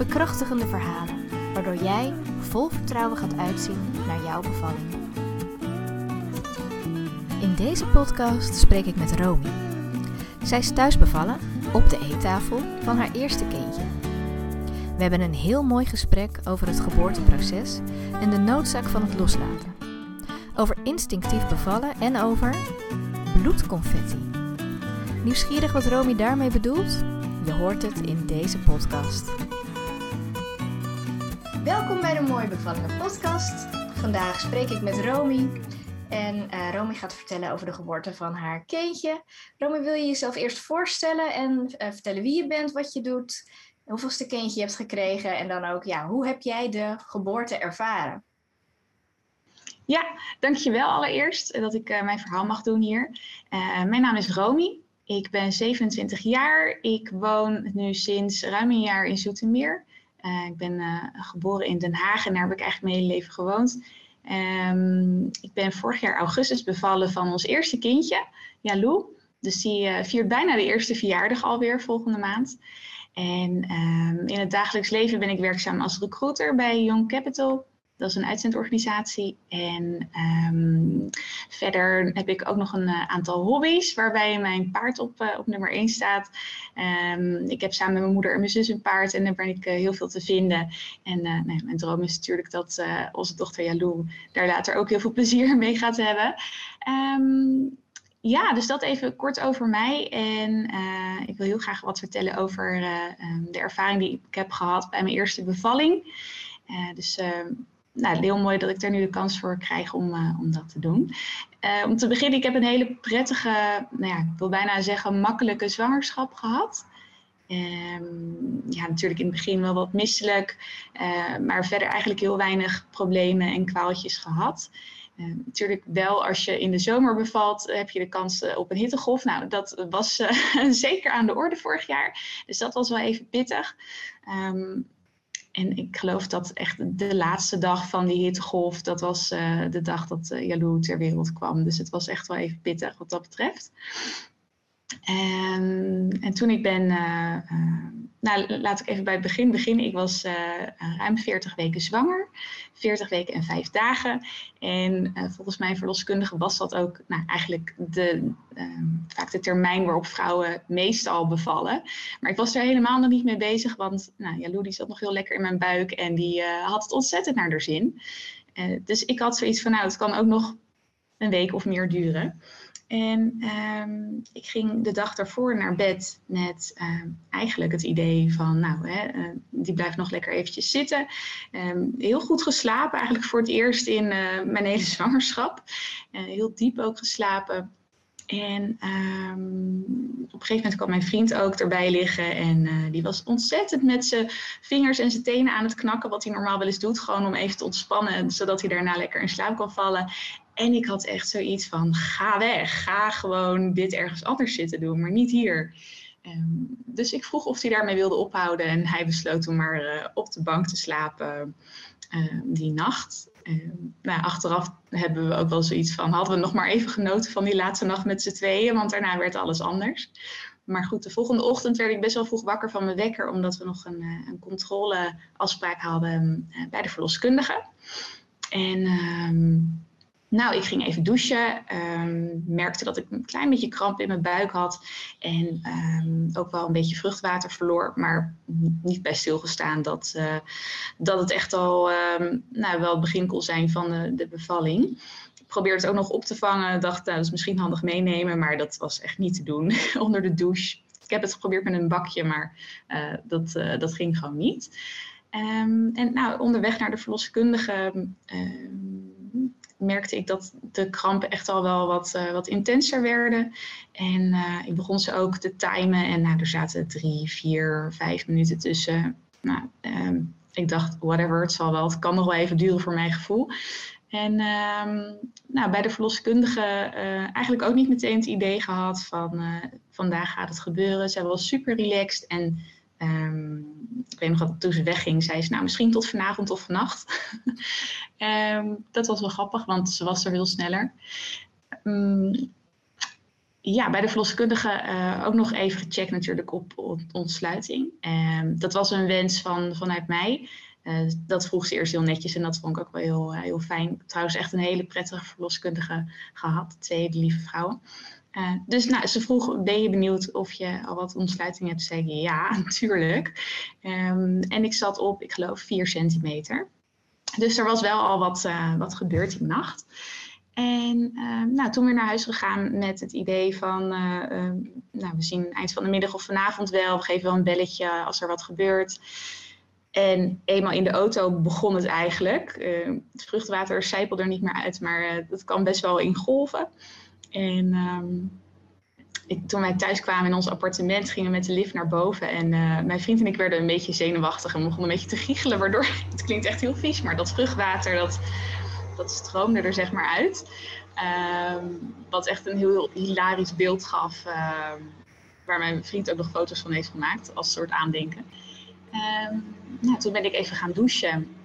Bekrachtigende verhalen, waardoor jij vol vertrouwen gaat uitzien naar jouw bevalling. In deze podcast spreek ik met Romy. Zij is thuis bevallen op de eettafel van haar eerste kindje. We hebben een heel mooi gesprek over het geboorteproces en de noodzaak van het loslaten. Over instinctief bevallen en over bloedconfetti. Nieuwsgierig wat Romy daarmee bedoelt? Je hoort het in deze podcast. Welkom bij de Mooie Bevallingen podcast. Vandaag spreek ik met Romy. En uh, Romy gaat vertellen over de geboorte van haar kindje. Romy, wil je jezelf eerst voorstellen en uh, vertellen wie je bent, wat je doet, hoeveelste kindje je hebt gekregen en dan ook, ja, hoe heb jij de geboorte ervaren? Ja, dankjewel allereerst dat ik uh, mijn verhaal mag doen hier. mijn naam is Romy. Ik ben 27 jaar. Ik woon nu sinds ruim een jaar in Zoetermeer. Uh, ik ben uh, geboren in Den Haag en daar heb ik eigenlijk mijn hele leven gewoond. Um, ik ben vorig jaar augustus bevallen van ons eerste kindje, Jalou. Dus die uh, viert bijna de eerste verjaardag alweer volgende maand. En um, in het dagelijks leven ben ik werkzaam als recruiter bij Young Capital. Dat is een uitzendorganisatie. En um, verder heb ik ook nog een uh, aantal hobby's, waarbij mijn paard op, uh, op nummer 1 staat. Um, ik heb samen met mijn moeder en mijn zus een paard en daar ben ik uh, heel veel te vinden. En nee, mijn droom is natuurlijk dat onze dochter Jalou daar later ook heel veel plezier mee gaat hebben. Um, ja, dus dat even kort over mij. En ik wil heel graag wat vertellen over de ervaring die ik heb gehad bij mijn eerste bevalling. Dus nou, heel mooi dat ik er nu de kans voor krijg om, uh, om dat te doen. Uh, om te beginnen, ik heb een hele prettige, nou ja, ik wil bijna zeggen makkelijke zwangerschap gehad. Um, ja, natuurlijk in het begin wel wat misselijk, uh, maar verder eigenlijk heel weinig problemen en kwaaltjes gehad. Natuurlijk wel als je in de zomer bevalt, heb je de kans op een hittegolf. Nou, dat was zeker aan de orde vorig jaar. Dus dat was wel even pittig. Um, en ik geloof dat echt de laatste dag van die hittegolf, dat was uh, de dag dat uh, Jalou ter wereld kwam. Dus het was echt wel even pittig wat dat betreft. En, en toen ik ben, uh, nou laat ik even bij het begin beginnen. Ik was ruim 40 weken zwanger, 40 weken en 5 dagen. En volgens mijn verloskundige was dat ook nou, eigenlijk de, vaak de termijn waarop vrouwen meestal bevallen. Maar ik was er helemaal nog niet mee bezig, want nou, Jalou die zat nog heel lekker in mijn buik en die had het ontzettend naar de zin. dus ik had zoiets van, nou het kan ook nog een week of meer duren. En um, ik ging de dag daarvoor naar bed met um, eigenlijk het idee van, nou, hè, uh, die blijft nog lekker eventjes zitten. Um, heel goed geslapen, eigenlijk voor het eerst in uh, mijn hele zwangerschap. Uh, heel diep ook geslapen. En op een gegeven moment kwam mijn vriend ook erbij liggen. En die was ontzettend met zijn vingers en zijn tenen aan het knakken. Wat hij normaal wel eens doet. Gewoon om even te ontspannen. Zodat hij daarna lekker in slaap kan vallen. En ik had echt zoiets van, ga weg, ga gewoon dit ergens anders zitten doen, maar niet hier. Um, dus ik vroeg of hij daarmee wilde ophouden en hij besloot om maar uh, op de bank te slapen uh, die nacht. Uh, nou, achteraf hebben we ook wel zoiets van, hadden we nog maar even genoten van die laatste nacht met z'n tweeën, want daarna werd alles anders. Maar goed, de volgende ochtend werd ik best wel vroeg wakker van mijn wekker, omdat we nog een, een controleafspraak hadden bij de verloskundige. En nou, ik ging even douchen, um, merkte dat ik een klein beetje kramp in mijn buik had en um, ook wel een beetje vruchtwater verloor, maar niet bij stilgestaan dat, uh, dat het echt al um, nou, wel het begin kon zijn van de, de bevalling. Ik probeerde het ook nog op te vangen, dacht nou, dat is misschien handig meenemen, maar dat was echt niet te doen onder de douche. Ik heb het geprobeerd met een bakje, maar uh, dat, uh, dat ging gewoon niet. en nou, onderweg naar de verloskundige merkte ik dat de krampen echt al wel wat, uh, wat intenser werden. En uh, ik begon ze ook te timen. En nou, er zaten drie, vier, vijf minuten tussen. Nou, um, ik dacht, whatever, het zal wel. Het kan nog wel even duren voor mijn gevoel. En um, nou, bij de verloskundige uh, eigenlijk ook niet meteen het idee gehad van vandaag gaat het gebeuren. Zij was super relaxed en um, ik weet nog dat toen ze wegging, zei ze nou misschien tot vanavond of vannacht. um, dat was wel grappig, want ze was er veel sneller. ja, bij de verloskundige uh, ook nog even gecheckt natuurlijk op, ontsluiting. dat was een wens van, vanuit mij. Uh, dat vroeg ze eerst heel netjes en dat vond ik ook wel heel, uh, heel fijn. Trouwens, echt een hele prettige verloskundige gehad. Twee lieve vrouwen. Uh, dus nou, ze vroeg, ben je benieuwd of je al wat ontsluiting hebt? Zei ik, ja, natuurlijk. Um, en ik zat op, ik geloof, 4 centimeter. Dus er was wel al wat, wat gebeurd die nacht. En nou, toen weer naar huis gegaan met het idee van, nou, we zien eind van de middag of vanavond wel. We geven wel een belletje als er wat gebeurt. En eenmaal in de auto begon het eigenlijk. Uh, het vruchtwater zijpelde er niet meer uit, maar uh, dat kwam best wel in golven. En um, ik, toen wij thuis kwamen in ons appartement, gingen we met de lift naar boven. En uh, mijn vriend en ik werden een beetje zenuwachtig en begonnen een beetje te giechelen. Waardoor, het klinkt echt heel vies, maar dat vruchtwater, dat, dat stroomde er zeg maar uit. Um, wat echt een heel hilarisch beeld gaf. waar mijn vriend ook nog foto's van heeft gemaakt, als soort aandenken. Nou, toen ben ik even gaan douchen.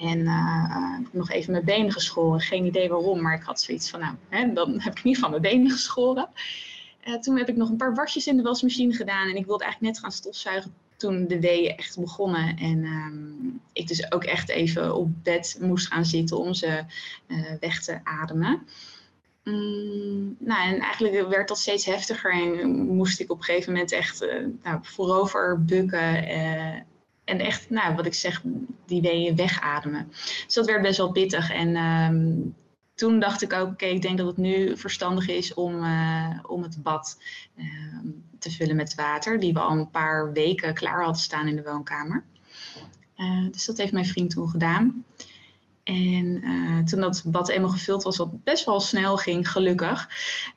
En uh, nog even mijn benen geschoren. Geen idee waarom, maar ik had zoiets van, nou, hè, dan heb ik ieder geval mijn benen geschoren. Uh, toen heb ik nog een paar wasjes in de wasmachine gedaan. En ik wilde eigenlijk net gaan stofzuigen toen de weeën echt begonnen. En um, ik dus ook echt even op bed moest gaan zitten om ze weg te ademen. Mm, nou, en eigenlijk werd dat steeds heftiger en moest ik op een gegeven moment echt nou, voorover bukken. En echt, nou, wat ik zeg, die weeën wegademen. Dus dat werd best wel pittig. En um, toen dacht ik ook, oké, ik denk dat het nu verstandig is om, uh, om het bad te vullen met water. Die we al een paar weken klaar hadden staan in de woonkamer. dus dat heeft mijn vriend toen gedaan. En uh, toen dat bad eenmaal gevuld was, wat best wel snel ging, gelukkig,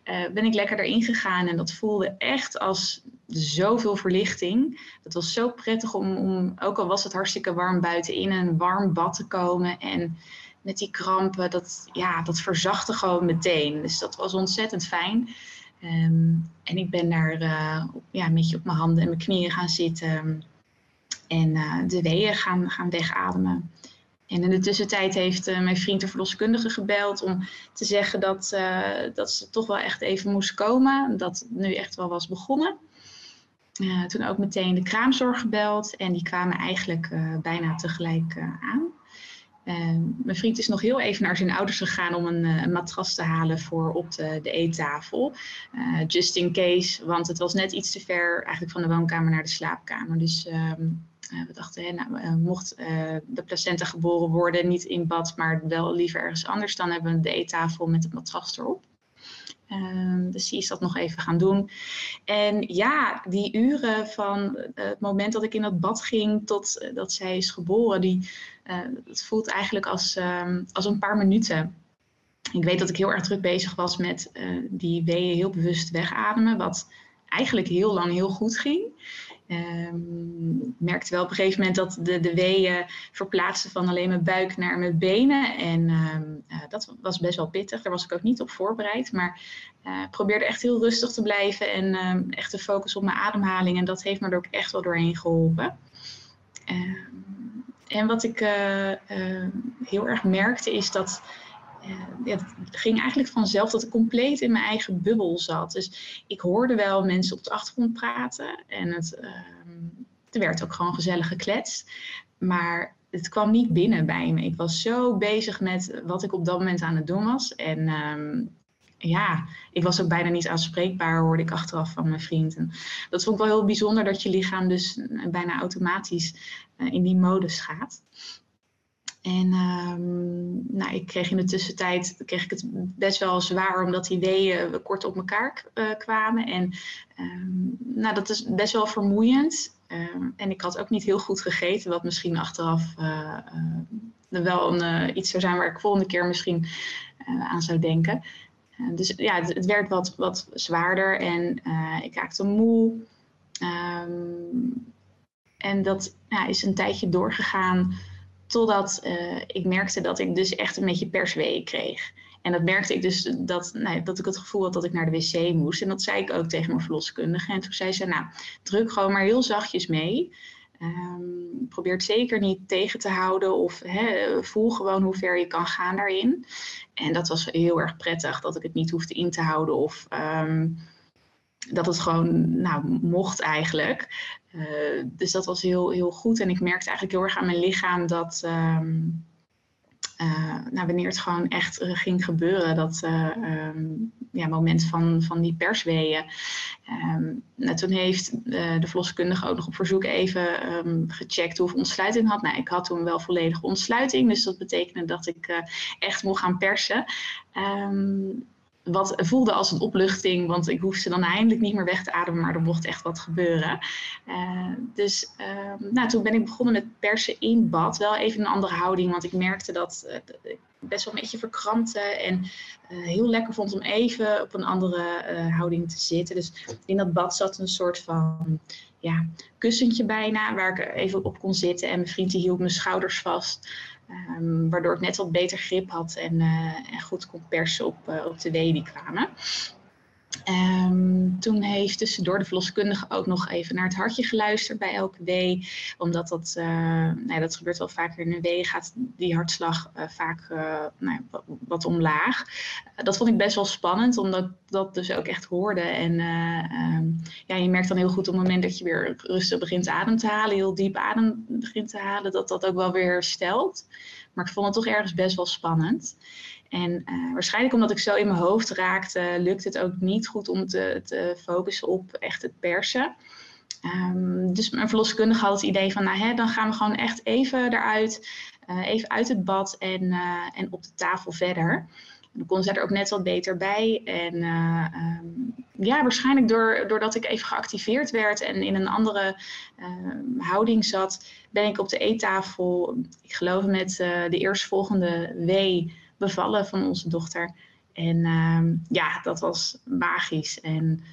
uh, ben ik lekker erin gegaan. En dat voelde echt als zoveel verlichting. Het was zo prettig om, om, ook al was het hartstikke warm buiten, in een warm bad te komen. En met die krampen, dat, ja, dat verzachtte gewoon meteen. Dus dat was ontzettend fijn. Um, en ik ben daar uh, ja, een beetje op mijn handen en mijn knieën gaan zitten. En de weeën gaan, gaan wegademen. En in de tussentijd heeft uh, mijn vriend de verloskundige gebeld om te zeggen dat, uh, dat ze toch wel echt even moest komen. Dat het nu echt wel was begonnen. Uh, toen ook meteen de kraamzorg gebeld en die kwamen eigenlijk bijna tegelijk aan. mijn vriend is nog heel even naar zijn ouders gegaan om een, matras te halen voor op de, de eettafel. just in case, want het was net iets te ver eigenlijk van de woonkamer naar de slaapkamer. Dus ehm, we dachten, hè, nou, uh, mocht uh, de placenta geboren worden, niet in bad, maar wel liever ergens anders, dan hebben we de eettafel met het matras erop. Ehm, dus die is dat nog even gaan doen. En ja, die uren van het moment dat ik in dat bad ging tot dat zij is geboren, die, het voelt eigenlijk als, ehm, als een paar minuten. Ik weet dat ik heel erg druk bezig was met die weeën heel bewust wegademen, wat eigenlijk heel lang heel goed ging. Um, merkte wel op een gegeven moment dat de, de weeën verplaatsten van alleen mijn buik naar mijn benen. En um, uh, dat was best wel pittig. Daar was ik ook niet op voorbereid. Maar uh, probeerde echt heel rustig te blijven en um, echt te focussen op mijn ademhaling. En dat heeft me er ook echt wel doorheen geholpen. en wat ik uh, heel erg merkte is dat het ging eigenlijk vanzelf dat ik compleet in mijn eigen bubbel zat. Dus ik hoorde wel mensen op de achtergrond praten en het, uh, er werd ook gewoon gezellig gekletst. Maar het kwam niet binnen bij me. Ik was zo bezig met wat ik op dat moment aan het doen was. En um, ja, ik was ook bijna niet aanspreekbaar, hoorde ik achteraf van mijn vriend. En dat vond ik wel heel bijzonder dat je lichaam dus bijna automatisch uh, in die modus gaat. En um, nou, ik kreeg in de tussentijd kreeg ik het best wel zwaar, omdat die weeën kort op elkaar uh, kwamen. En um, nou, dat is best wel vermoeiend. Um, en ik had ook niet heel goed gegeten, wat misschien achteraf uh, uh, wel een, iets zou zijn waar ik volgende keer misschien aan zou denken. dus ja, het, het, werd wat, wat zwaarder en ik raakte moe. en dat ja, is een tijdje doorgegaan totdat ik merkte dat ik dus echt een beetje persweeën kreeg. En dat merkte ik dus dat, nou, dat ik het gevoel had dat ik naar de wc moest. En dat zei ik ook tegen mijn verloskundige. En toen zei ze, nou, druk gewoon maar heel zachtjes mee. Um, probeer het zeker niet tegen te houden of voel gewoon hoe ver je kan gaan daarin. En dat was heel erg prettig dat ik het niet hoefde in te houden of ehm, dat het gewoon nou, mocht eigenlijk. Uh, dus dat was heel, heel goed. En ik merkte eigenlijk heel erg aan mijn lichaam dat. Ehm, uh, nou, wanneer het gewoon echt uh, ging gebeuren, dat um, ja, moment van, van die persweeën. Um, nou, toen heeft de verloskundige ook nog op verzoek even um, gecheckt of ontsluiting had. Nou, ik had toen wel volledige ontsluiting, dus dat betekende dat ik echt mocht gaan persen wat voelde als een opluchting, want ik hoefde dan eindelijk niet meer weg te ademen, maar er mocht echt wat gebeuren. Uh, dus uh, nou, toen ben ik begonnen met persen in bad. Wel even een andere houding, want ik merkte dat uh, ik best wel een beetje verkrampte en eh, heel lekker vond om even op een andere houding te zitten. Dus in dat bad zat een soort van ja, kussentje bijna, waar ik even op kon zitten. En mijn vriend die hield mijn schouders vast. Um, waardoor ik net wat beter grip had en, uh, en goed kon persen op, uh, op de weeën die kwamen. Um, toen heeft tussendoor de verloskundige ook nog even naar het hartje geluisterd bij elke wee. Omdat dat, uh, nou, dat gebeurt wel vaker in een wee, gaat die hartslag uh, vaak uh, nou, wat, omlaag. dat vond ik best wel spannend, omdat dat dus ook echt hoorde. En um, ja, je merkt dan heel goed op het moment dat je weer rustig begint adem te halen, heel diep adem begint te halen, dat dat ook wel weer herstelt. Maar ik vond het toch ergens best wel spannend. En uh, waarschijnlijk omdat ik zo in mijn hoofd raakte, lukt het ook niet goed om te, te focussen op echt het persen. Um, dus mijn verloskundige had het idee van, nou hè, dan gaan we gewoon echt even eruit, uh, even uit het bad en, uh, en op de tafel verder. Dan kon zij er ook net wat beter bij. En um, ja, waarschijnlijk door, doordat ik even geactiveerd werd en in een andere houding zat, ben ik op de eettafel, ik geloof met de eerstvolgende W bevallen van onze dochter. En um, ja, dat was magisch. En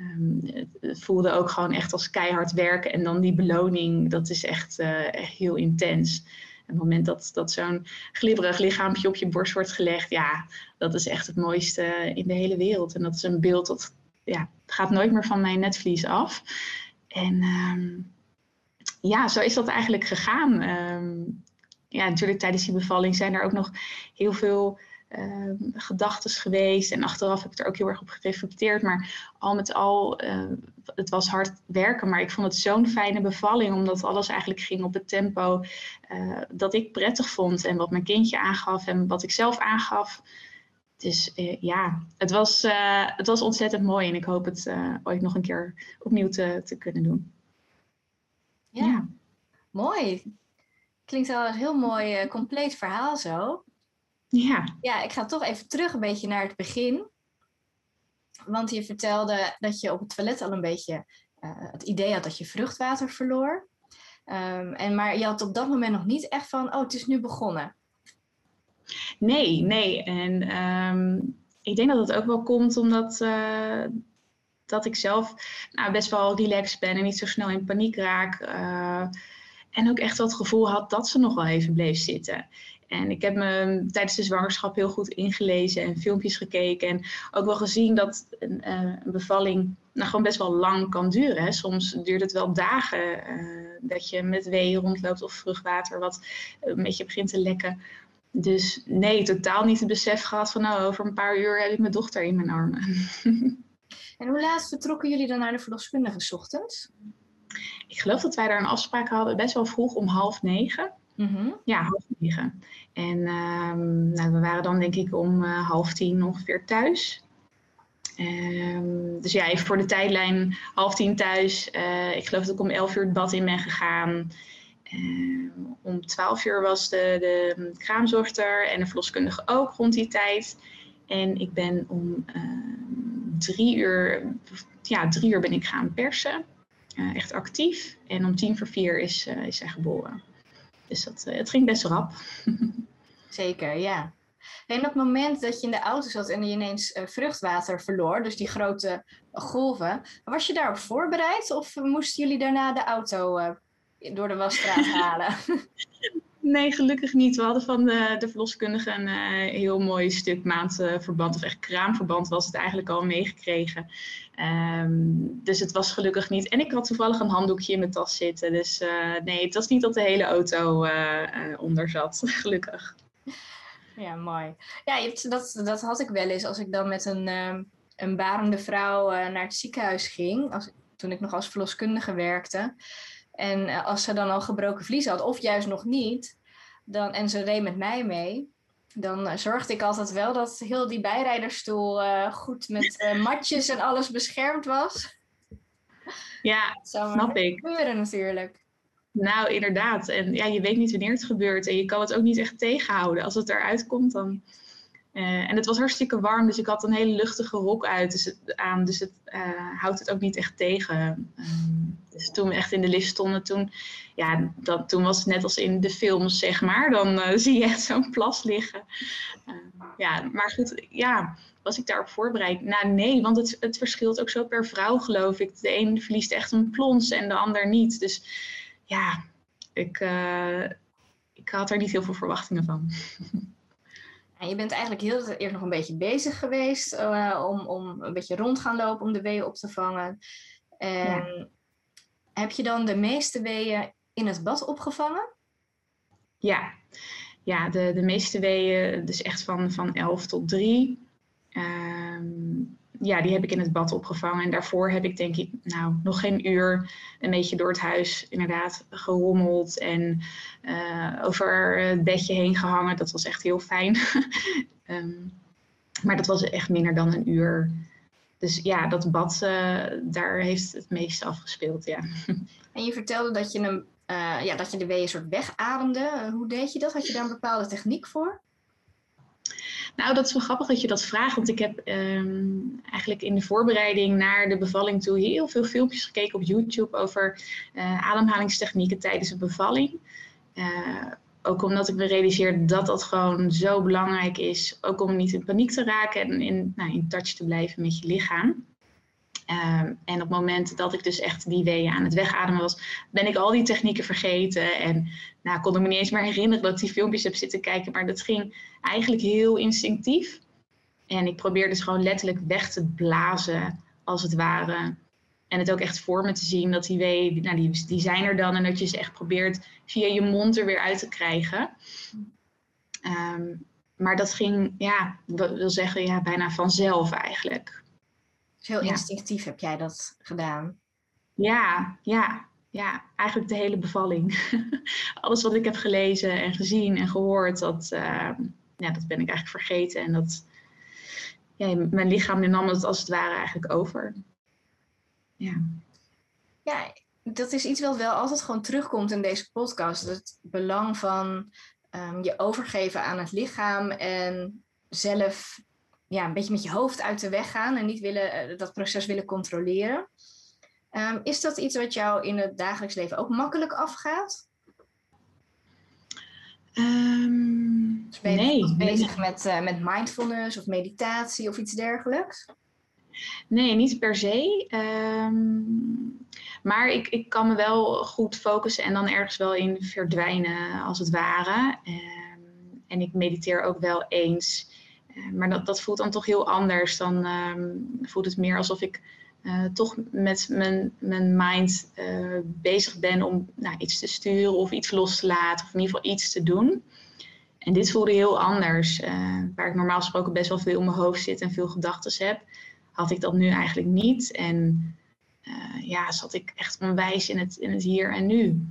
um, het, voelde ook gewoon echt als keihard werken. En dan die beloning, dat is echt, echt heel intens. En het moment dat, dat zo'n glibberig lichaampje op je borst wordt gelegd, ja, dat is echt het mooiste in de hele wereld. En dat is een beeld dat ja, gaat nooit meer van mijn netvlies af. En um, ja, zo is dat eigenlijk gegaan ja, natuurlijk tijdens die bevalling zijn er ook nog heel veel uh, gedachten geweest. En achteraf heb ik er ook heel erg op gereflecteerd. Maar al met al, uh, het was hard werken. Maar ik vond het zo'n fijne bevalling. Omdat alles eigenlijk ging op het tempo uh, dat ik prettig vond. En wat mijn kindje aangaf en wat ik zelf aangaf. Dus ja, het was, het was ontzettend mooi. En ik hoop het ooit nog een keer opnieuw te, te kunnen doen. ja. ja. mooi. Klinkt wel een heel mooi, uh, compleet verhaal zo. Ja. Ja, ik ga toch even terug een beetje naar het begin. Want je vertelde dat je op het toilet al een beetje uh, het idee had dat je vruchtwater verloor. Um, en, maar je had op dat moment nog niet echt van, oh, het is nu begonnen. Nee, nee. En um, ik denk dat het ook wel komt omdat uh, dat ik zelf nou, best wel relaxed ben en niet zo snel in paniek raak. Uh, en ook echt het gevoel had dat ze nog wel even bleef zitten. En ik heb me tijdens de zwangerschap heel goed ingelezen en filmpjes gekeken. En ook wel gezien dat een, een bevalling nou, gewoon best wel lang kan duren. Hè. Soms duurt het wel dagen uh, dat je met weeën rondloopt of vruchtwater wat een beetje begint te lekken. Dus nee, totaal niet het besef gehad van nou, over een paar uur heb ik mijn dochter in mijn armen. En hoe laat vertrokken jullie dan naar de verloskundige ochtends? Ik geloof dat wij daar een afspraak hadden, best wel vroeg om half negen. Mm -hmm. Ja, half negen. En um, nou, we waren dan denk ik om uh, half tien ongeveer thuis. Um, dus ja, even voor de tijdlijn, half tien thuis. Uh, ik geloof dat ik om elf uur het bad in ben gegaan. Uh, om twaalf uur was de, de kraamzorgster en de verloskundige ook rond die tijd. En ik ben om drie uur, ja, drie uur ben ik gaan persen echt actief. En om tien voor vier is, uh, is zij geboren. Dus dat, uh, het ging best rap. Zeker, ja. En op het moment dat je in de auto zat en je ineens vruchtwater verloor, dus die grote golven, was je daarop voorbereid of moesten jullie daarna de auto door de wasstraat halen? Nee, gelukkig niet. We hadden van de, de verloskundige een uh, heel mooi stuk maandverband, of echt kraamverband was het eigenlijk al meegekregen. Um, dus het was gelukkig niet. En ik had toevallig een handdoekje in mijn tas zitten. Dus uh, nee, het was niet dat de hele auto uh, onder zat, gelukkig. Ja, mooi. Ja, dat, dat had ik wel eens als ik dan met een, ehm, een barende vrouw naar het ziekenhuis ging. Als, toen ik nog als verloskundige werkte. En als ze dan al gebroken vlies had, of juist nog niet, dan, en ze reed met mij mee, dan uh, zorgde ik altijd wel dat heel die bijrijderstoel uh, goed met matjes en alles beschermd was. Ja, snap ik. gebeuren natuurlijk. Nou, inderdaad. En ja, je weet niet wanneer het gebeurt en je kan het ook niet echt tegenhouden. Als het eruit komt, dan uh, en het was hartstikke warm, dus ik had een hele luchtige rok uit, dus het, aan. Dus het uh, houdt het ook niet echt tegen. Um, dus toen we echt in de lift stonden, toen, ja, toen was het net als in de films, zeg maar. Dan uh, zie je echt zo'n plas liggen. ja, maar goed, ja, was ik daarop voorbereid? Nou, nee, want het, het verschilt ook zo per vrouw, geloof ik. De een verliest echt een plons en de ander niet. Dus ja, ik, ik had er niet heel veel verwachtingen van. En je bent eigenlijk heel eerst nog een beetje bezig geweest uh, om, om een beetje rond gaan lopen om de weeën op te vangen. En heb je dan de meeste weeën in het bad opgevangen? Ja, ja de, de meeste weeën, dus echt van, van 11 tot 3. Um, ja, die heb ik in het bad opgevangen. En daarvoor heb ik denk ik, nou, nog geen uur een beetje door het huis inderdaad gerommeld en uh, over het bedje heen gehangen. Dat was echt heel fijn. um, maar dat was echt minder dan een uur. Dus ja, dat bad, uh, daar heeft het meeste afgespeeld, ja. En je vertelde dat je, hem, uh, ja, dat je de weeën soort wegademde. Hoe deed je dat? Had je daar een bepaalde techniek voor? Nou, dat is wel grappig dat je dat vraagt, want ik heb um, eigenlijk in de voorbereiding naar de bevalling toe heel veel filmpjes gekeken op YouTube over uh, ademhalingstechnieken tijdens een bevalling. Uh, ook omdat ik me realiseer dat dat gewoon zo belangrijk is, ook om niet in paniek te raken en in, nou, in touch te blijven met je lichaam. Um, en op het moment dat ik dus echt die weeën aan het wegademen was, ben ik al die technieken vergeten. En nou, kon ik me niet eens meer herinneren dat ik die filmpjes heb zitten kijken. Maar dat ging eigenlijk heel instinctief. En ik probeerde dus gewoon letterlijk weg te blazen, als het ware. En het ook echt voor me te zien dat die weeën, nou, die, zijn er dan. En dat je ze echt probeert via je mond er weer uit te krijgen. Um, maar dat ging, ja, wil zeggen, ja, bijna vanzelf eigenlijk. Dus heel instinctief heb jij dat gedaan? Ja, ja, ja, eigenlijk de hele bevalling. Alles wat ik heb gelezen en gezien en gehoord, dat, uh, ja, dat ben ik eigenlijk vergeten. En dat, ja, mijn lichaam nam het als het ware eigenlijk over. Ja. Ja, dat is iets wat wel altijd gewoon terugkomt in deze podcast. Het belang van um, je overgeven aan het lichaam en zelf ja, een beetje met je hoofd uit de weg gaan en niet willen, uh, dat proces willen controleren. Um, is dat iets wat jou in het dagelijks leven ook makkelijk afgaat? Um, ben je nee, bezig nee. Met, uh, met mindfulness of meditatie of iets dergelijks? Nee, niet per se. Um, maar ik, ik kan me wel goed focussen en dan ergens wel in verdwijnen, als het ware. Um, en ik mediteer ook wel eens. Maar dat, dat voelt dan toch heel anders. Dan um, voelt het meer alsof ik uh, toch met mijn, mijn mind uh, bezig ben om nou, iets te sturen of iets los te laten of in ieder geval iets te doen. En dit voelde heel anders. Uh, waar ik normaal gesproken best wel veel in mijn hoofd zit en veel gedachten heb, had ik dat nu eigenlijk niet. En ja, zat ik echt onwijs in het, in het hier en nu.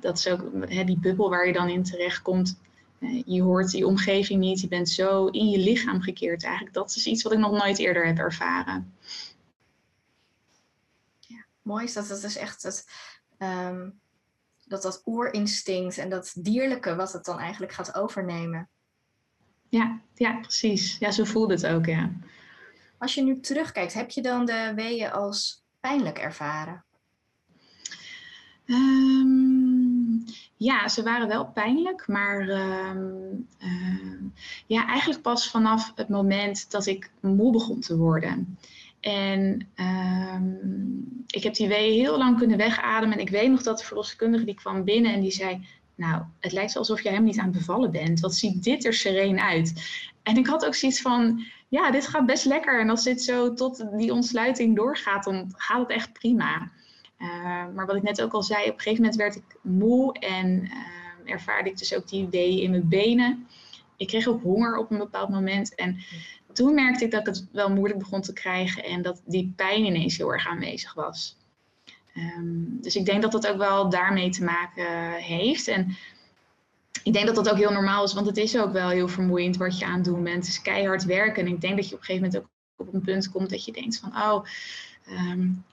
dat is ook hè, die bubbel waar je dan in terecht komt. je hoort die omgeving niet, je bent zo in je lichaam gekeerd eigenlijk. Dat is iets wat ik nog nooit eerder heb ervaren mooi is dat het is echt het, um, dat dat oerinstinct en dat dierlijke wat het dan eigenlijk gaat overnemen. Ja, ja, precies. Ja, zo voelde het ook, ja. Als je nu terugkijkt, heb je dan de weeën als pijnlijk ervaren? Um, ja, ze waren wel pijnlijk, maar um, uh, ja, eigenlijk pas vanaf het moment dat ik moe begon te worden. En ehm, ik heb die wee heel lang kunnen wegademen. En ik weet nog dat de verloskundige die kwam binnen en die zei... Nou, het lijkt alsof je hem niet aan het bevallen bent. Wat ziet dit er sereen uit? En ik had ook zoiets van, ja, dit gaat best lekker. En als dit zo tot die ontsluiting doorgaat, dan gaat het echt prima. Uh, maar wat ik net ook al zei, op een gegeven moment werd ik moe en uh, ervaarde ik dus ook die wee in mijn benen. Ik kreeg ook honger op een bepaald moment. En toen merkte ik dat ik het wel moeilijk begon te krijgen en dat die pijn ineens heel erg aanwezig was. Um, dus ik denk dat dat ook wel daarmee te maken heeft. En ik denk dat dat ook heel normaal is, want het is ook wel heel vermoeiend wat je aan het doen bent. Het is keihard werken. En ik denk dat je op een gegeven moment ook op een punt komt dat je denkt van, oh, um,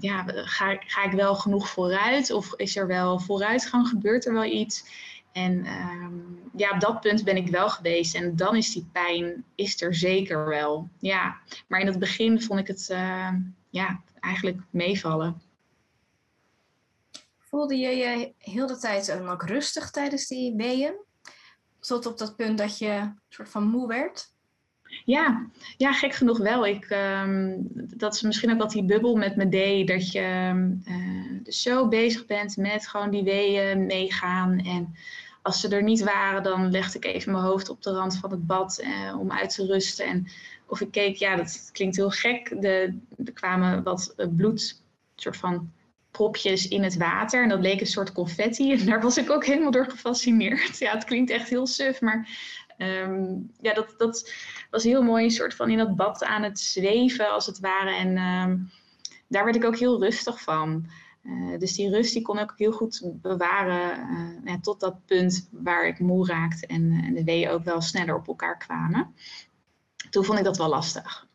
ja, ga, ga ik wel genoeg vooruit? Of is er wel vooruitgang? Gebeurt er wel iets? En um, ja, op dat punt ben ik wel geweest. En dan is die pijn, is er zeker wel. Ja, maar in het begin vond ik het uh, ja, eigenlijk meevallen. Voelde je je heel de tijd ook rustig tijdens die weeën? Tot op dat punt dat je soort van moe werd? Ja, ja gek genoeg wel. Ik, um, dat is misschien ook wat die bubbel met me deed. Dat je dus zo bezig bent met gewoon die weeën meegaan. En als ze er niet waren, dan legde ik even mijn hoofd op de rand van het bad uh, om uit te rusten. En of ik keek, ja, dat klinkt heel gek. De, er kwamen wat bloed, soort van propjes in het water. En dat leek een soort confetti. En daar was ik ook helemaal door gefascineerd. Ja, het klinkt echt heel suf, maar um, ja, dat, dat was heel mooi. Een soort van in dat bad aan het zweven, als het ware. En um, daar werd ik ook heel rustig van. Uh, dus die rust die kon ik ook heel goed bewaren uh, ja, tot dat punt waar ik moe raakte en, en de weeën ook wel sneller op elkaar kwamen. Toen vond ik dat wel lastig.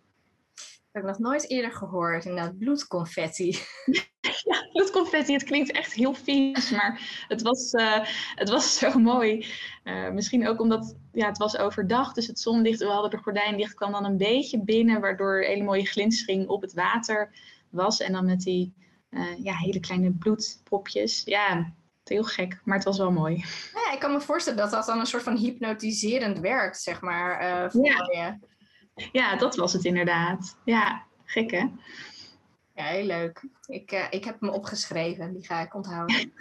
Dat heb ik nog nooit eerder gehoord, inderdaad, bloedconfetti. Ja, het klinkt echt heel vies, maar het was, uh, het was zo mooi. Uh, misschien ook omdat ja, het was overdag, dus het zonlicht, we hadden de gordijn dicht, kwam dan een beetje binnen, waardoor een hele mooie glinstering op het water was. En dan met die uh, ja, hele kleine bloedpopjes. Ja, heel gek, maar het was wel mooi. Ja, ik kan me voorstellen dat dat dan een soort van hypnotiserend werkt, zeg maar, voor ja. je. Ja, dat was het inderdaad. Ja, gek hè? Ja, heel leuk. Ik, uh, ik heb hem opgeschreven, die ga ik onthouden.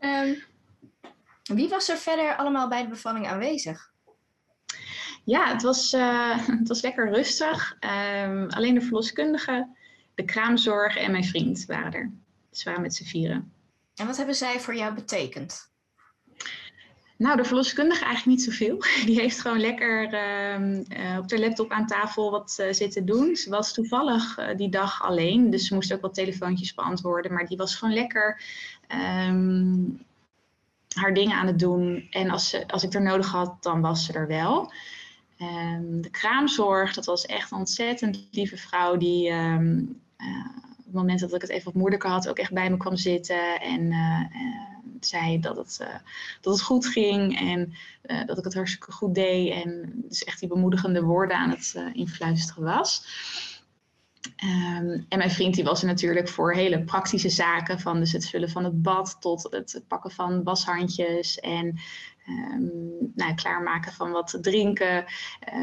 um, wie was er verder allemaal bij de bevalling aanwezig? Ja, het was, uh, het was lekker rustig. Um, alleen de verloskundige, de kraamzorg en mijn vriend waren er. Dus we waren met z'n vieren. En wat hebben zij voor jou betekend? Nou, de verloskundige eigenlijk niet zoveel. Die heeft gewoon lekker uh, uh, op de laptop aan tafel wat uh, zitten doen. Ze was toevallig uh, die dag alleen, dus ze moest ook wat telefoontjes beantwoorden. Maar die was gewoon lekker um, haar dingen aan het doen. En als, ze, als ik er nodig had, dan was ze er wel. Um, de kraamzorg, dat was echt een ontzettend lieve vrouw die op het moment dat ik het even wat moeilijker had, ook echt bij me kwam zitten. En zei dat het, uh, dat het goed ging en uh, dat ik het hartstikke goed deed. En dus echt die bemoedigende woorden aan het uh, influisteren was. Um, en mijn vriend die was er natuurlijk voor hele praktische zaken, van dus het vullen van het bad tot het pakken van washandjes en um, nou, klaarmaken van wat drinken.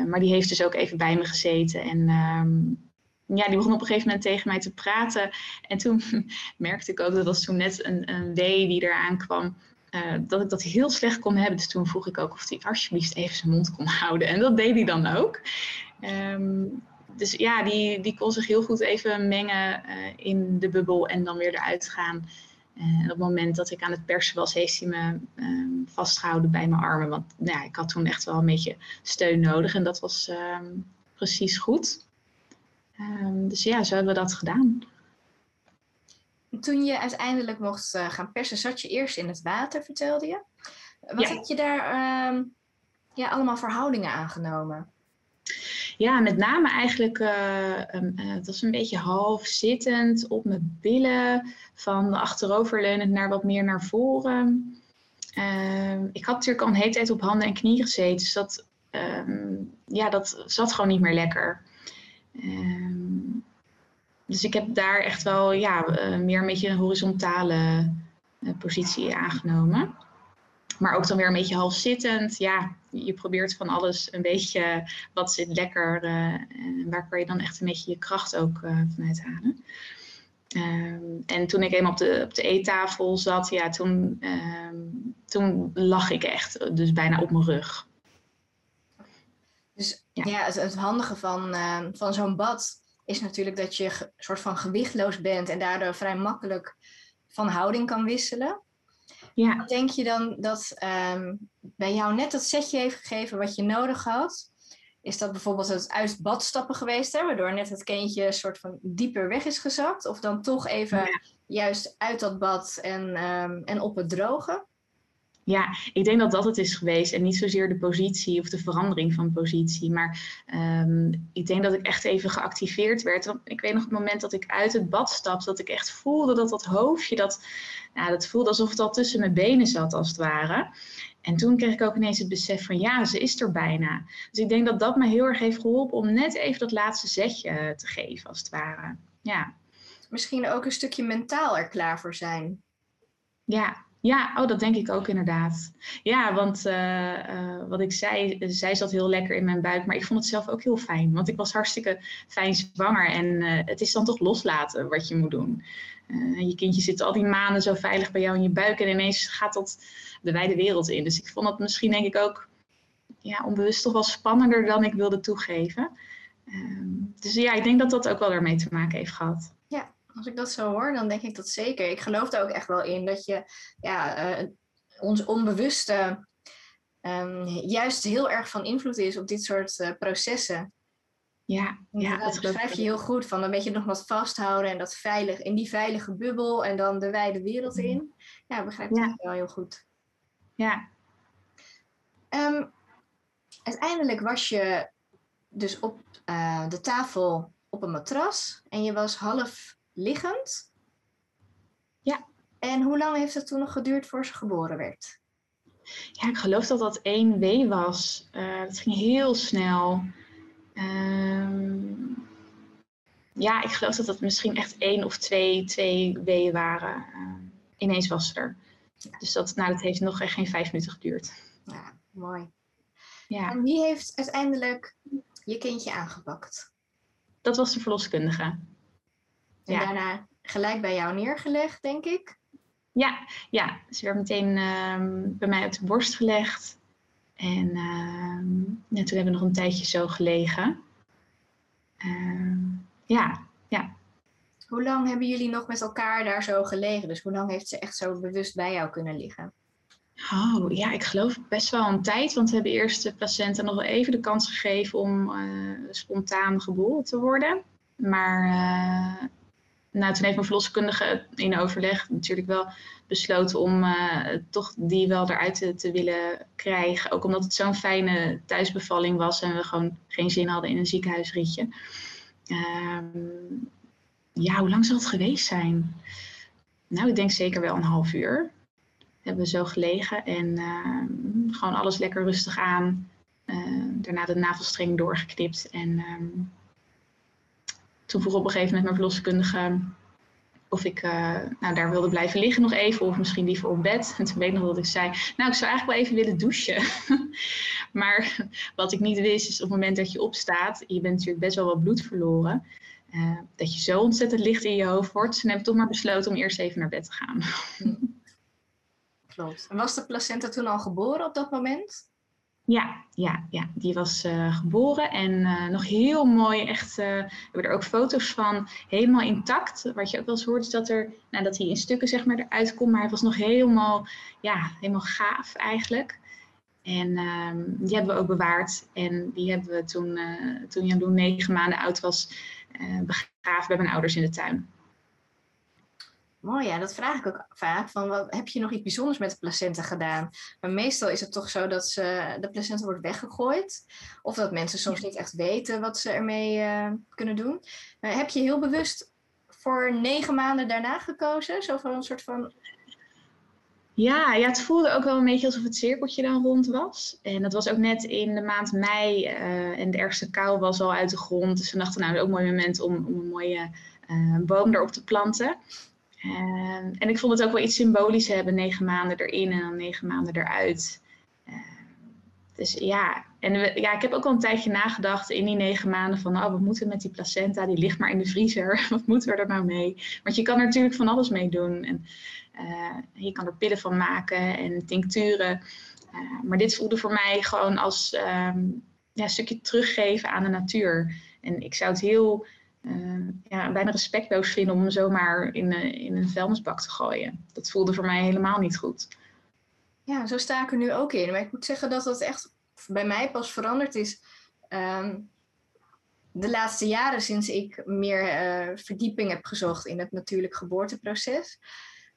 maar die heeft dus ook even bij me gezeten en um, ja, die begon op een gegeven moment tegen mij te praten. En toen merkte ik ook, dat was toen net een, een wee die eraan kwam, uh, dat ik dat heel slecht kon hebben. Dus toen vroeg ik ook of hij alsjeblieft even zijn mond kon houden. En dat deed hij dan ook. Um, dus ja, die, die kon zich heel goed even mengen uh, in de bubbel en dan weer eruit gaan. Uh, en op het moment dat ik aan het persen was, heeft hij me um, vastgehouden bij mijn armen. Want nou ja, ik had toen echt wel een beetje steun nodig. En dat was um, precies goed. Um, dus ja, zo hebben we dat gedaan. Toen je uiteindelijk mocht uh, gaan persen, zat je eerst in het water, vertelde je. Wat ja. heb je daar um, ja, allemaal verhoudingen aangenomen? Ja, met name eigenlijk, uh, um, uh, het was een beetje half zittend op mijn billen, van achteroverleunend naar wat meer naar voren. ik had natuurlijk al een hele tijd op handen en knieën gezeten, dus dat, ja, dat zat gewoon niet meer lekker. Dus ik heb daar echt wel ja, uh, meer een beetje een horizontale uh, positie aangenomen. maar ook dan weer een beetje half zittend. Ja, je probeert van alles een beetje wat zit lekker. en waar kan je dan echt een beetje je kracht ook vanuit halen. Ehm, en toen ik eenmaal op de, op de eettafel zat, ja, toen, ehm, toen lag ik echt, dus bijna op mijn rug. Dus ja, het, het, handige van, van zo'n bad is natuurlijk dat je een soort van gewichtloos bent en daardoor vrij makkelijk van houding kan wisselen. Ja. Denk je dan dat bij jou net dat setje heeft gegeven wat je nodig had? Is dat bijvoorbeeld het uit bad stappen geweest, hè, waardoor net het kindje een soort van dieper weg is gezakt? Of dan toch even juist uit dat bad en, um, en op het droge? Ja, ik denk dat dat het is geweest en niet zozeer de positie of de verandering van positie. Maar um, ik denk dat ik echt even geactiveerd werd. Want ik weet nog het moment dat ik uit het bad stapte, dat ik echt voelde dat dat hoofdje, dat, nou, dat voelde alsof het al tussen mijn benen zat als het ware. En toen kreeg ik ook ineens het besef van ja, ze is er bijna. Dus ik denk dat dat me heel erg heeft geholpen om net even dat laatste zetje te geven, als het ware. Ja. Misschien ook een stukje mentaal er klaar voor zijn. Ja, ja, oh, dat denk ik ook inderdaad. Ja, want uh, uh, wat ik zei, zij zat heel lekker in mijn buik, maar ik vond het zelf ook heel fijn. Want ik was hartstikke fijn zwanger en het is dan toch loslaten wat je moet doen. je kindje zit al die maanden zo veilig bij jou in je buik en ineens gaat dat de wijde wereld in. Dus ik vond dat misschien denk ik ook ja, onbewust toch wel spannender dan ik wilde toegeven. Ehm, dus ja, ik denk dat dat ook wel ermee te maken heeft gehad. Ja, als ik dat zo hoor, dan denk ik dat zeker. Ik geloof er ook echt wel in dat je ja, uh, ons onbewuste um, juist heel erg van invloed is op dit soort uh, processen. Ja, ja dat beschrijf je heel goed. Van een beetje nog wat vasthouden en dat veilig in die veilige bubbel en dan de wijde wereld in. Ja, begrijp ik ja. wel heel goed. Ja. Um, uiteindelijk was je dus op uh, de tafel op een matras en je was half liggend. Ja. En hoe lang heeft het toen nog geduurd voor ze geboren werd? Ja, ik geloof dat dat één wee was. Uh, het ging heel snel. Um, ja, ik geloof dat het misschien echt één of twee, twee weeën waren. Uh, ineens was ze er. Dus dat, nou, dat heeft nog geen vijf minuten geduurd. Ja, mooi. Ja. En wie heeft uiteindelijk je kindje aangepakt? Dat was de verloskundige. En ja. daarna gelijk bij jou neergelegd, denk ik? Ja, ja. ze werd meteen uh, bij mij op de borst gelegd. En ja, toen hebben we nog een tijdje zo gelegen. Uh, ja, ja. Hoe lang hebben jullie nog met elkaar daar zo gelegen? Dus hoe lang heeft ze echt zo bewust bij jou kunnen liggen? Oh ja, ik geloof best wel een tijd. Want we hebben eerst de patiënten nog wel even de kans gegeven om uh, spontaan geboren te worden. Maar uh, nou, toen heeft mijn verloskundige in overleg natuurlijk wel besloten om uh, toch die wel eruit te, willen krijgen. Ook omdat het zo'n fijne thuisbevalling was en we gewoon geen zin hadden in een ziekenhuisritje. Um, ja, hoe lang zal het geweest zijn? Nou, ik denk zeker wel een half uur. Hebben we zo gelegen en uh, gewoon alles lekker rustig aan. Uh, daarna de navelstreng doorgeknipt. En toen vroeg op een gegeven moment mijn verloskundige of ik uh, nou, daar wilde blijven liggen nog even, of misschien liever op bed. En toen weet ik nog dat ik zei, nou, ik zou eigenlijk wel even willen douchen. maar wat ik niet wist, is op het moment dat je opstaat, je bent natuurlijk best wel wat bloed verloren, uh, dat je zo ontzettend licht in je hoofd wordt. Ze hebben toch maar besloten om eerst even naar bed te gaan. Klopt. En was de placenta toen al geboren op dat moment? Ja, ja, ja, die was uh, geboren en uh, nog heel mooi, echt, we hebben er ook foto's van, helemaal intact. Wat je ook wel eens hoort is dat, er, nou, dat hij in stukken zeg maar eruit komt, maar hij was nog helemaal, ja, helemaal gaaf eigenlijk. En ehm, die hebben we ook bewaard en die hebben we toen, toen Jan negen maanden oud was, begraven bij mijn ouders in de tuin. Mooi, ja, dat vraag ik ook vaak. Van, wat, heb je nog iets bijzonders met de placenta gedaan? Maar meestal is het toch zo dat ze, de placenta wordt weggegooid. Of dat mensen soms niet echt weten wat ze ermee uh, kunnen doen. Maar heb je heel bewust voor negen maanden daarna gekozen? Zo van een soort van... Ja, ja, het voelde ook wel een beetje alsof het cirkeltje dan rond was. En dat was ook net in de maand mei. Uh, en de ergste kou was al uit de grond. Dus we dachten, nou, dat is ook een mooi moment om, om een mooie uh, boom erop te planten. Ehm, en ik vond het ook wel iets symbolisch hebben, negen maanden erin en dan negen maanden eruit. Ehm, dus ja, en ja, ik heb ook al een tijdje nagedacht in die negen maanden van, oh, wat moeten met die placenta? Die ligt maar in de vriezer. Wat moeten we er nou mee? Want je kan natuurlijk van alles mee doen. En uh, je kan er pillen van maken en tincturen. Uh, maar dit voelde voor mij gewoon als um, ja, een stukje teruggeven aan de natuur. En ik zou het heel uh, ja, bijna respectloos vinden om hem zomaar in, in een vuilnisbak te gooien. Dat voelde voor mij helemaal niet goed. Ja, zo sta ik er nu ook in. Maar ik moet zeggen dat dat echt bij mij pas veranderd is. Um, de laatste jaren sinds ik meer uh, verdieping heb gezocht in het natuurlijk geboorteproces.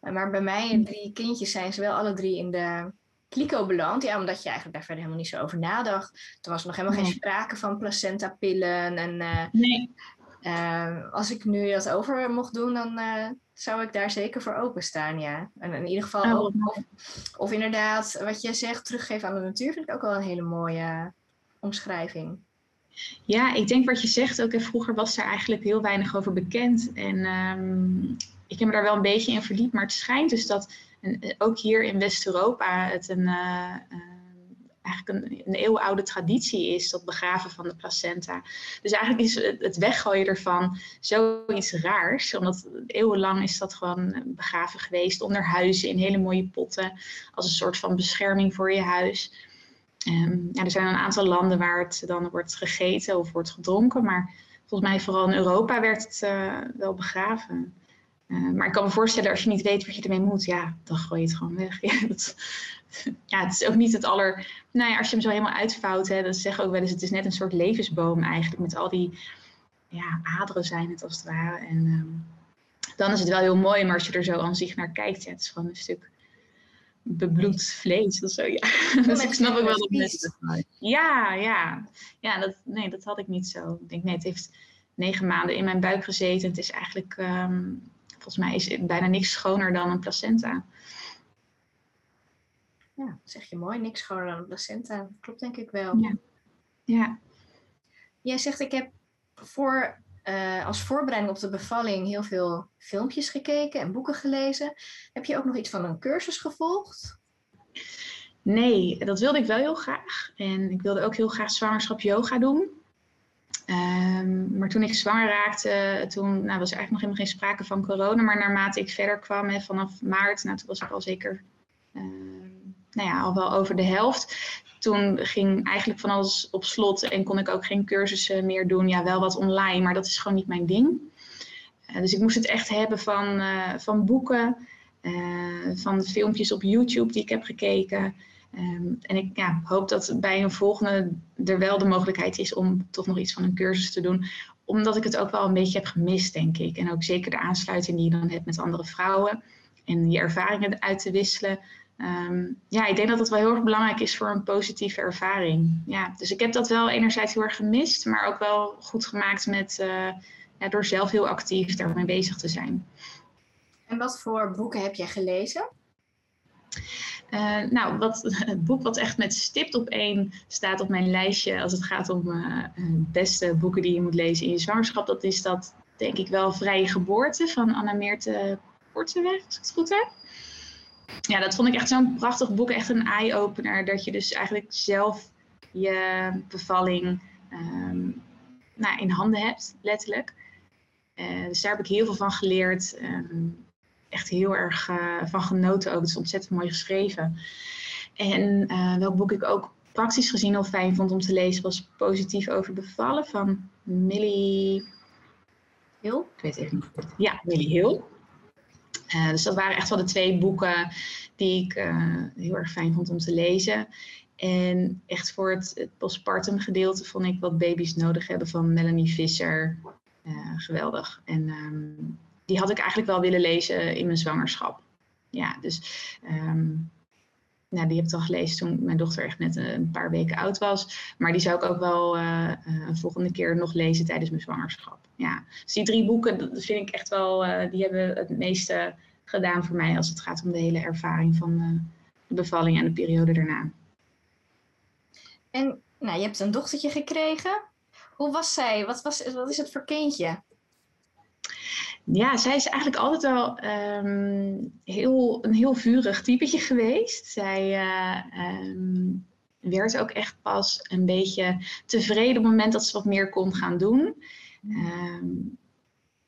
Uh, maar bij mij en drie kindjes zijn ze wel alle drie in de kliko beland. Ja, omdat je eigenlijk daar verder helemaal niet zo over nadacht. Er was nog helemaal nee. geen sprake van placenta-pillen. En uh, nee. Als ik nu dat over mocht doen, dan zou ik daar zeker voor openstaan, ja. En in ieder geval, oh, ook, of, of, inderdaad, wat je zegt, teruggeven aan de natuur, vind ik ook wel een hele mooie omschrijving. Ja, ik denk wat je zegt ook. Vroeger was er eigenlijk heel weinig over bekend. En um, ik heb me daar wel een beetje in verdiept. Maar het schijnt dus dat ook hier in West-Europa het een, uh, eigenlijk een, een eeuwenoude traditie is, dat begraven van de placenta. Dus eigenlijk is het weggooien ervan zoiets raars, omdat eeuwenlang is dat gewoon begraven geweest onder huizen in hele mooie potten, als een soort van bescherming voor je huis. Um, ja, er zijn een aantal landen waar het dan wordt gegeten of wordt gedronken, maar volgens mij vooral in Europa werd het uh, wel begraven. Uh, maar ik kan me voorstellen, als je niet weet wat je ermee moet, ja, dan gooi je het gewoon weg. Ja, dat, ja, het is ook niet het aller. Nou ja, als je hem zo helemaal uitvouwt, hè, dan zeggen ook wel eens: het is net een soort levensboom eigenlijk. Met al die ja, aderen zijn het als het ware. En um, dan is het wel heel mooi, maar als je er zo aan zich naar kijkt, ja, het is gewoon een stuk bebloed vlees of zo. Ja. dus ik snap ook wel dat mensen. Ja, ja. Ja, dat, nee, dat had ik niet zo. Ik denk, nee, het heeft negen maanden in mijn buik gezeten. Het is eigenlijk, um, volgens mij is bijna niks schoner dan een placenta. Ja, zeg je mooi, niks schoner dan een placenta. Klopt denk ik wel. Ja. ja. Jij zegt, ik heb voor, uh, als voorbereiding op de bevalling heel veel filmpjes gekeken en boeken gelezen. Heb je ook nog iets van een cursus gevolgd? Nee, dat wilde ik wel heel graag. En ik wilde ook heel graag zwangerschap yoga doen. Um, maar toen ik zwanger raakte, toen nou, was er eigenlijk nog helemaal geen sprake van corona. Maar naarmate ik verder kwam, hè, vanaf maart, nou, toen was ik al zeker uh, nou ja, al wel over de helft. Toen ging eigenlijk van alles op slot en kon ik ook geen cursussen meer doen. Ja, wel wat online, maar dat is gewoon niet mijn ding. Uh, dus ik moest het echt hebben van, uh, van boeken, uh, van filmpjes op YouTube die ik heb gekeken. Um, en ik hoop dat bij een volgende er wel de mogelijkheid is om toch nog iets van een cursus te doen. Omdat ik het ook wel een beetje heb gemist, denk ik. En ook zeker de aansluiting die je dan hebt met andere vrouwen. En je ervaringen uit te wisselen. Um, ja, ik denk dat dat wel heel erg belangrijk is voor een positieve ervaring. Ja, dus ik heb dat wel enerzijds heel erg gemist, maar ook wel goed gemaakt met, ja, door zelf heel actief daarmee bezig te zijn. En wat voor boeken heb jij gelezen? Uh, nou, wat, het boek wat echt met stipt op één staat op mijn lijstje als het gaat om uh, beste boeken die je moet lezen in je zwangerschap, dat is dat denk ik wel Vrije Geboorte van Anna Meerte Porteweg, als ik het goed heb. Ja, dat vond ik echt zo'n prachtig boek, echt een eye-opener, dat je dus eigenlijk zelf je bevalling um, nou, in handen hebt, letterlijk. Dus daar heb ik heel veel van geleerd. Um, echt heel erg uh, van genoten ook. Het is ontzettend mooi geschreven. En uh, welk boek ik ook praktisch gezien heel fijn vond om te lezen was Positief over bevallen van Millie Hill. Ik weet even niet. Ja, Millie Hill. Uh, dus dat waren echt wel de twee boeken die ik heel erg fijn vond om te lezen. En echt voor het, postpartum gedeelte vond ik wat baby's nodig hebben van Melanie Visser geweldig. En um, die had ik eigenlijk wel willen lezen in mijn zwangerschap. Ja, dus um, nou, die heb ik al gelezen toen mijn dochter echt net een paar weken oud was. Maar die zou ik ook wel uh, een volgende keer nog lezen tijdens mijn zwangerschap. Ja, dus die drie boeken, dat vind ik echt wel, uh, die hebben het meeste gedaan voor mij als het gaat om de hele ervaring van de bevalling en de periode daarna. En nou, je hebt een dochtertje gekregen. Hoe was zij? Wat, was, wat is het voor kindje? Ja, zij is eigenlijk altijd wel ehm, heel, een heel vurig typetje geweest. Zij uh, werd ook echt pas een beetje tevreden op het moment dat ze wat meer kon gaan doen. Um,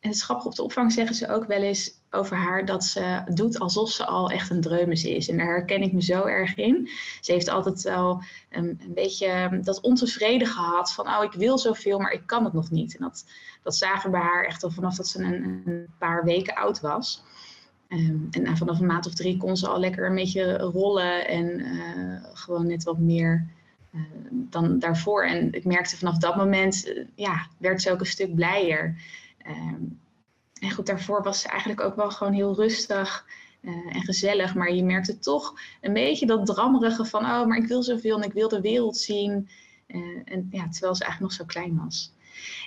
en het op de opvang zeggen ze ook wel eens over haar dat ze doet alsof ze al echt een dreumes is. En daar herken ik me zo erg in. Ze heeft altijd wel een, een beetje ehm, dat ontevreden gehad van oh ik wil zoveel, maar ik kan het nog niet. En dat, dat zagen we bij haar echt al vanaf dat ze een, een paar weken oud was. Um, en vanaf een maand of drie kon ze al lekker een beetje rollen en uh, gewoon net wat meer uh, dan daarvoor. En ik merkte vanaf dat moment, uh, ja, werd ze ook een stuk blijer. Um, en goed, daarvoor was ze eigenlijk ook wel gewoon heel rustig uh, en gezellig. Maar je merkte toch een beetje dat drammerige van, oh, maar ik wil zoveel en ik wil de wereld zien. Uh, en ja, terwijl ze eigenlijk nog zo klein was.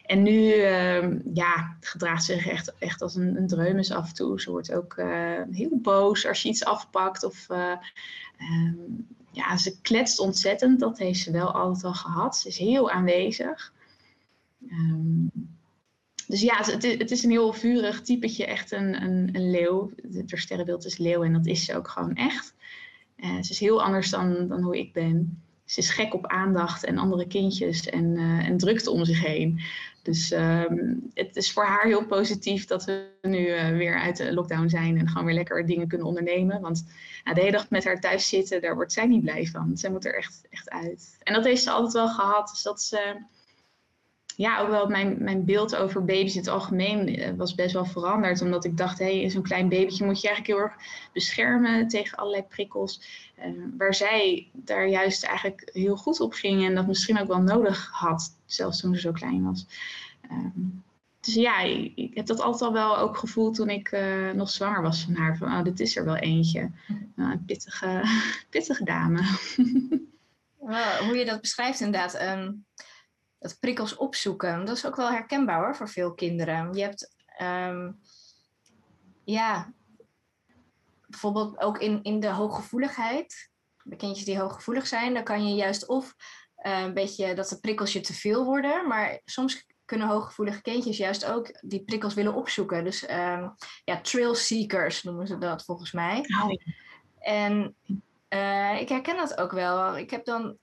En nu uh, ja, gedraagt ze zich echt, echt als een, een dreumes af en toe. Ze wordt ook uh, heel boos als je iets afpakt. Of um, ja, ze kletst ontzettend. Dat heeft ze wel altijd al gehad. Ze is heel aanwezig. Um, dus ja, het is, het is een heel vurig typetje, echt een, een, een leeuw. Het sterrenbeeld is leeuw en dat is ze ook gewoon echt. Uh, ze is heel anders dan, dan hoe ik ben. Ze is gek op aandacht en andere kindjes en, uh, en drukte om zich heen. Dus um, het is voor haar heel positief dat we nu uh, weer uit de lockdown zijn en gewoon weer lekker dingen kunnen ondernemen. Want nou, de hele dag met haar thuis zitten, daar wordt zij niet blij van. Zij moet er echt, echt uit. En dat heeft ze altijd wel gehad. Dus dat ze ja, ook wel mijn, mijn beeld over baby's in het algemeen eh, was best wel veranderd. Omdat ik dacht, hé, hey, zo'n klein babytje moet je eigenlijk heel erg beschermen tegen allerlei prikkels. Uh, waar zij daar juist eigenlijk heel goed op ging en dat misschien ook wel nodig had, zelfs toen ze zo klein was. Um, dus ja, ik, ik, heb dat altijd al wel ook gevoeld toen ik uh, nog zwanger was van haar. Van, oh, dit is er wel eentje. Uh, een pittige, pittige dame. Wow, hoe je dat beschrijft inderdaad. Um dat prikkels opzoeken. Dat is ook wel herkenbaar hoor, voor veel kinderen. Je hebt, um, ja, bijvoorbeeld ook in, in de hooggevoeligheid. Bij kindjes die hooggevoelig zijn, dan kan je juist of uh, een beetje dat de prikkels je te veel worden. Maar soms kunnen hooggevoelige kindjes juist ook die prikkels willen opzoeken. Dus um, ja, trail seekers noemen ze dat volgens mij. Oh. En uh, ik herken dat ook wel. Ik heb dan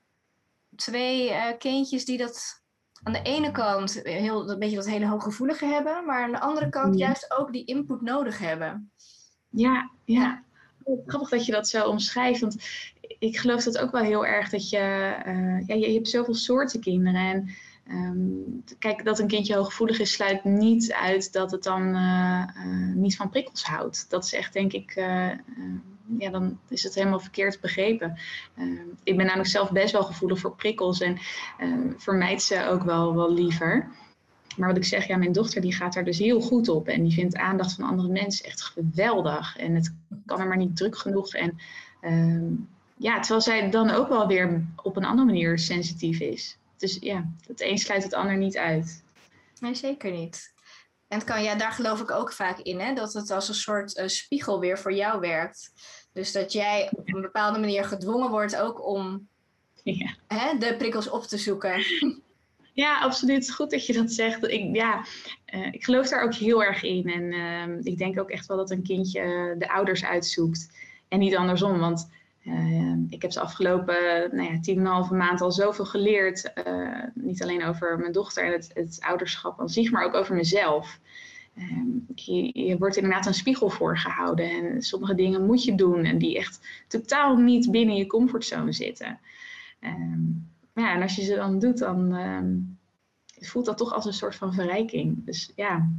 twee uh, kindjes die dat aan de ene kant heel, een beetje dat hele hooggevoelige hebben, maar aan de andere kant juist ook die input nodig hebben. Ja, ja. Grappig dat je dat zo omschrijft, want ik geloof dat ook wel heel erg dat je, uh, ja, je, hebt zoveel soorten kinderen en um, kijk, dat een kindje hooggevoelig is, sluit niet uit dat het dan uh, uh, niet van prikkels houdt. Dat is echt, denk ik, ja, dan is het helemaal verkeerd begrepen. Uh, ik ben namelijk zelf best wel gevoelig voor prikkels en uh, vermijd ze ook wel, wel liever. Maar wat ik zeg, ja, mijn dochter die gaat daar dus heel goed op. En die vindt aandacht van andere mensen echt geweldig. En het kan er maar niet druk genoeg. En uh, ja, terwijl zij dan ook wel weer op een andere manier sensitief is. Dus ja, het een sluit het ander niet uit. Nee, zeker niet. En het kan, ja, daar geloof ik ook vaak in, hè, dat het als een soort uh, spiegel weer voor jou werkt. Dus dat jij op een bepaalde manier gedwongen wordt ook om ja. hè, de prikkels op te zoeken. Ja, absoluut. Goed dat je dat zegt. Ik, ja, uh, ik geloof daar ook heel erg in. En uh, ik denk ook echt wel dat een kindje de ouders uitzoekt. En niet andersom. Want uh, ik heb de afgelopen nou ja, tien en een halve maand al zoveel geleerd. niet alleen over mijn dochter en het, het ouderschap aan maar ook over mezelf. Um, je, wordt inderdaad een spiegel voorgehouden en sommige dingen moet je doen en die echt totaal niet binnen je comfortzone zitten. Um, ja, en als je ze dan doet, dan voelt dat toch als een soort van verrijking. Dus ja,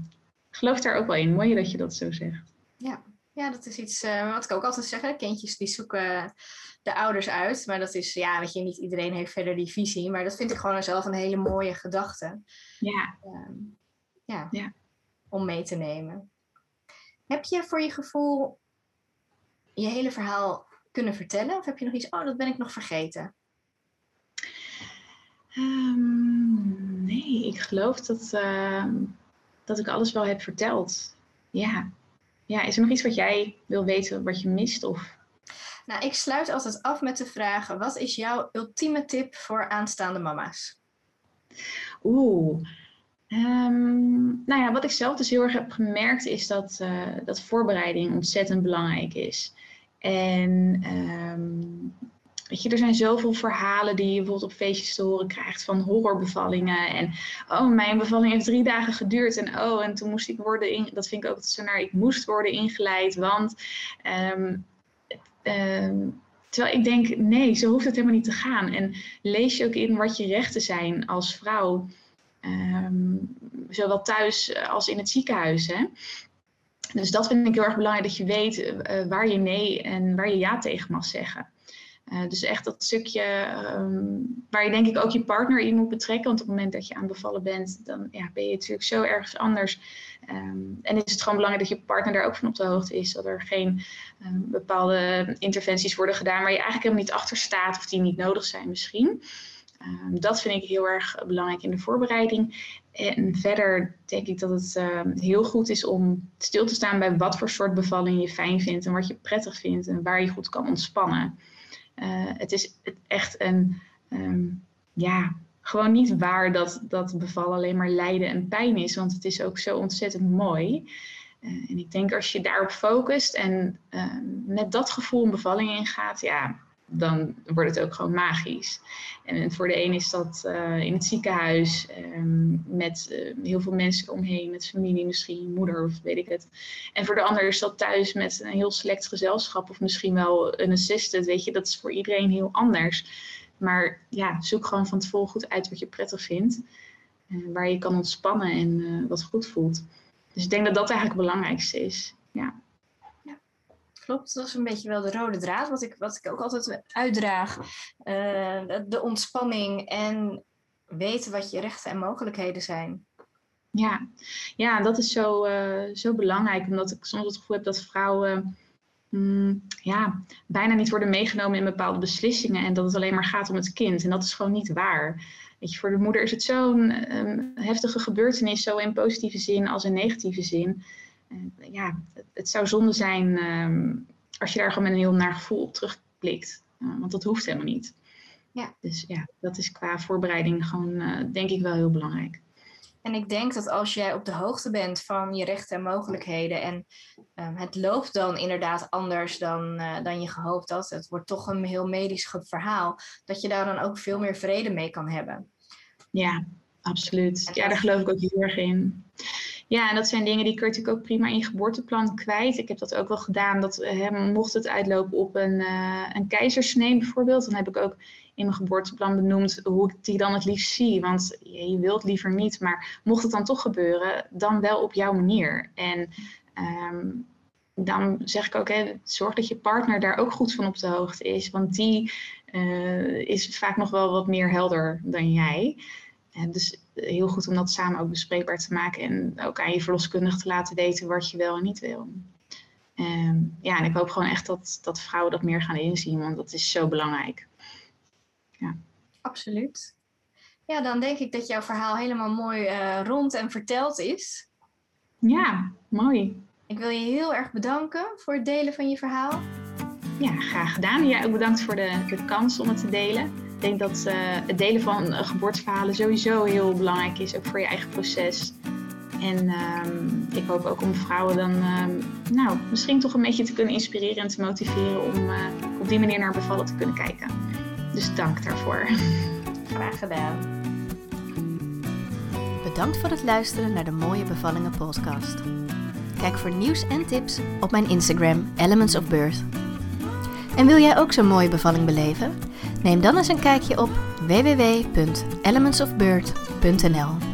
geloof daar ook wel in. Mooi dat je dat zo zegt. Ja, ja dat is iets uh, wat ik ook altijd zeg. Hè? Kindjes die zoeken de ouders uit. Maar dat is, ja, weet je, niet iedereen heeft verder die visie. Maar dat vind ik gewoon zelf een hele mooie gedachte. Ja. ja. ja om mee te nemen. Heb je voor je gevoel je hele verhaal kunnen vertellen? Of heb je nog iets, oh, dat ben ik nog vergeten? Um, nee, ik geloof dat, uh, dat ik alles wel heb verteld. Ja. Ja. Is er nog iets wat jij wil weten, wat je mist? Of... Nou, ik sluit altijd af met de vraag: wat is jouw ultieme tip voor aanstaande mama's? Oeh, Um, nou ja, wat ik zelf dus heel erg heb gemerkt is dat, uh, dat voorbereiding ontzettend belangrijk is. En um, weet je, er zijn zoveel verhalen die je bijvoorbeeld op feestjes te horen krijgt van horrorbevallingen. En oh, mijn bevalling heeft drie dagen geduurd. En oh, en toen moest ik worden in. Dat vind ik ook zo naar. Ik moest worden ingeleid, want. Um, terwijl ik denk, nee, zo hoeft het helemaal niet te gaan. En lees je ook in wat je rechten zijn als vrouw. Um, zowel thuis als in het ziekenhuis. Hè? Dus dat vind ik heel erg belangrijk, dat je weet uh, waar je nee en waar je ja tegen mag zeggen. Uh, dus echt dat stukje um, waar je denk ik ook je partner in moet betrekken. Want op het moment dat je aan bevallen bent, dan ja, ben je natuurlijk zo ergens anders. Um, en is het gewoon belangrijk dat je partner daar ook van op de hoogte is. Dat er geen um, bepaalde interventies worden gedaan waar je eigenlijk helemaal niet achter staat of die niet nodig zijn misschien. Dat vind ik heel erg belangrijk in de voorbereiding. En verder denk ik dat het heel goed is om stil te staan bij wat voor soort bevalling je fijn vindt en wat je prettig vindt en waar je goed kan ontspannen. Uh, het is echt een, um, ja, gewoon niet waar dat, dat bevallen alleen maar lijden en pijn is, want het is ook zo ontzettend mooi. Uh, en ik denk als je daarop focust en uh, met dat gevoel een bevalling ingaat, ja, dan wordt het ook gewoon magisch. En voor de een is dat uh, in het ziekenhuis, um, met uh, heel veel mensen omheen, met familie misschien, moeder of weet ik het. En voor de ander is dat thuis met een heel select gezelschap of misschien wel een assistant, weet je, dat is voor iedereen heel anders. Maar ja, zoek gewoon van tevoren goed uit wat je prettig vindt, waar je kan ontspannen en wat goed voelt. Dus ik denk dat dat eigenlijk het belangrijkste is. Ja klopt. Dat is een beetje wel de rode draad, wat ik, wat ik ook altijd uitdraag. Uh, de ontspanning en weten wat je rechten en mogelijkheden zijn. Ja, ja dat is zo, uh, zo belangrijk, omdat ik soms het gevoel heb dat vrouwen mm, ja, bijna niet worden meegenomen in bepaalde beslissingen en dat het alleen maar gaat om het kind. En dat is gewoon niet waar. Je, voor de moeder is het zo'n um, heftige gebeurtenis, zo in positieve zin als in negatieve zin ja, het, het, zou zonde zijn um, als je daar gewoon met een heel naar gevoel op terugblikt. Uh, want dat hoeft helemaal niet. Ja. Dus ja, dat is qua voorbereiding gewoon, uh, denk ik, wel heel belangrijk. En ik denk dat als jij op de hoogte bent van je rechten en mogelijkheden en um, het loopt dan inderdaad anders dan, uh, dan je gehoopt had, het wordt toch een heel medisch verhaal, dat je daar dan ook veel meer vrede mee kan hebben. Ja, absoluut. Ja, daar geloof ik ook heel erg in. Ja, en dat zijn dingen die kun je natuurlijk ook prima in je geboorteplan kwijt. Ik heb dat ook wel gedaan. Dat, hè, mocht het uitlopen op een, uh, een keizersnee bijvoorbeeld, dan heb ik ook in mijn geboorteplan benoemd hoe ik die dan het liefst zie. Want je, wilt liever niet, maar mocht het dan toch gebeuren, dan wel op jouw manier. En um, dan zeg ik ook, zorg dat je partner daar ook goed van op de hoogte is. Want die uh, is vaak nog wel wat meer helder dan jij. En dus heel goed om dat samen ook bespreekbaar te maken en ook aan je verloskundige te laten weten wat je wel en niet wil. Um, ja, en ik hoop gewoon echt dat, dat vrouwen dat meer gaan inzien, want dat is zo belangrijk. Ja. Absoluut. Ja, dan denk ik dat jouw verhaal helemaal mooi uh, rond en verteld is. Ja, mooi. Ik wil je heel erg bedanken voor het delen van je verhaal. Ja, graag gedaan. Ja, ook bedankt voor de, de kans om het te delen. Ik denk dat uh, het delen van uh, geboorteverhalen sowieso heel belangrijk is, ook voor je eigen proces. En uh, ik hoop ook om vrouwen dan ehm, nou, misschien toch een beetje te kunnen inspireren en te motiveren om uh, op die manier naar bevallen te kunnen kijken. Dus dank daarvoor. Graag gedaan. Bedankt voor het luisteren naar de Mooie Bevallingen podcast. Kijk voor nieuws en tips op mijn Instagram Elements of Birth. En wil jij ook zo'n mooie bevalling beleven? Neem dan eens een kijkje op www.elementsofbird.nl